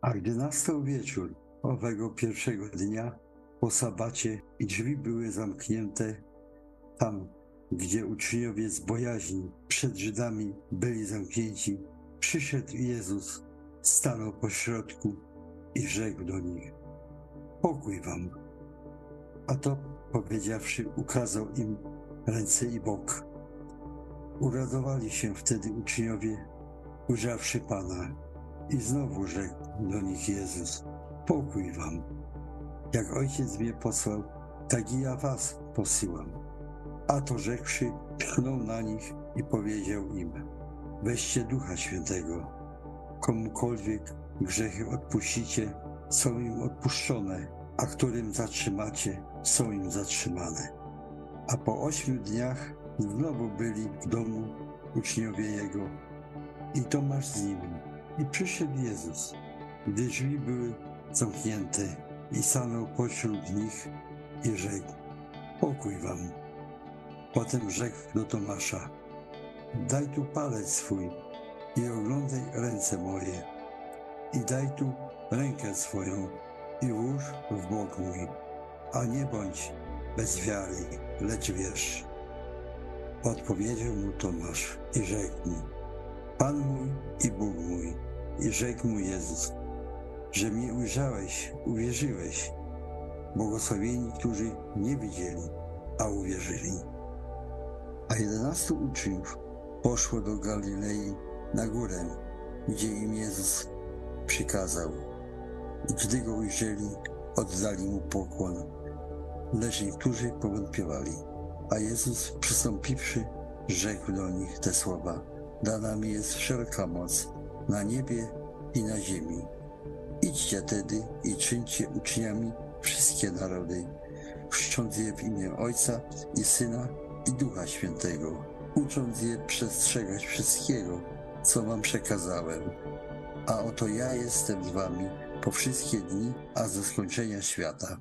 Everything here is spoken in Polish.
A gdy nastał wieczór owego pierwszego dnia po sabacie i drzwi były zamknięte, tam, gdzie uczniowie z bojaźni przed Żydami byli zamknięci, przyszedł Jezus, stanął pośrodku i rzekł do nich: Pokój wam. A to powiedziawszy, ukazał im ręce i bok. Uradowali się wtedy uczniowie, ujrzawszy Pana, i znowu rzekł do nich Jezus: Pokój wam. Jak ojciec mnie posłał, tak i ja was posyłam. A to rzekłszy, tchnął na nich i powiedział im: Weźcie ducha świętego. Komukolwiek grzechy odpuścicie, są im odpuszczone, a którym zatrzymacie, są im zatrzymane. A po ośmiu dniach znowu byli w domu uczniowie Jego i Tomasz z nimi. I przyszedł Jezus, gdy drzwi były zamknięte i stanął pośród nich i rzekł, pokój wam. Potem rzekł do Tomasza, daj tu palec swój i oglądaj ręce moje i daj tu rękę swoją i włóż w bok mój, a nie bądź bez wiary, lecz wierz. Odpowiedział mu Tomasz i rzekł mu, Pan mój i Bóg mój. I rzekł mu Jezus, że mnie ujrzałeś, uwierzyłeś. Błogosławieni, którzy nie widzieli, a uwierzyli. A jedenastu uczniów poszło do Galilei na górę, gdzie im Jezus przykazał. I gdy go ujrzeli, oddali mu pokłon, lecz niektórzy powątpiewali. A Jezus przystąpiwszy, rzekł do nich te słowa: Dana mi jest wszelka moc na niebie i na ziemi. Idźcie tedy i czyńcie uczniami wszystkie narody, chrzcząc je w imię Ojca i Syna i Ducha Świętego, ucząc je przestrzegać wszystkiego, co wam przekazałem. A oto ja jestem z wami po wszystkie dni, a do skończenia świata.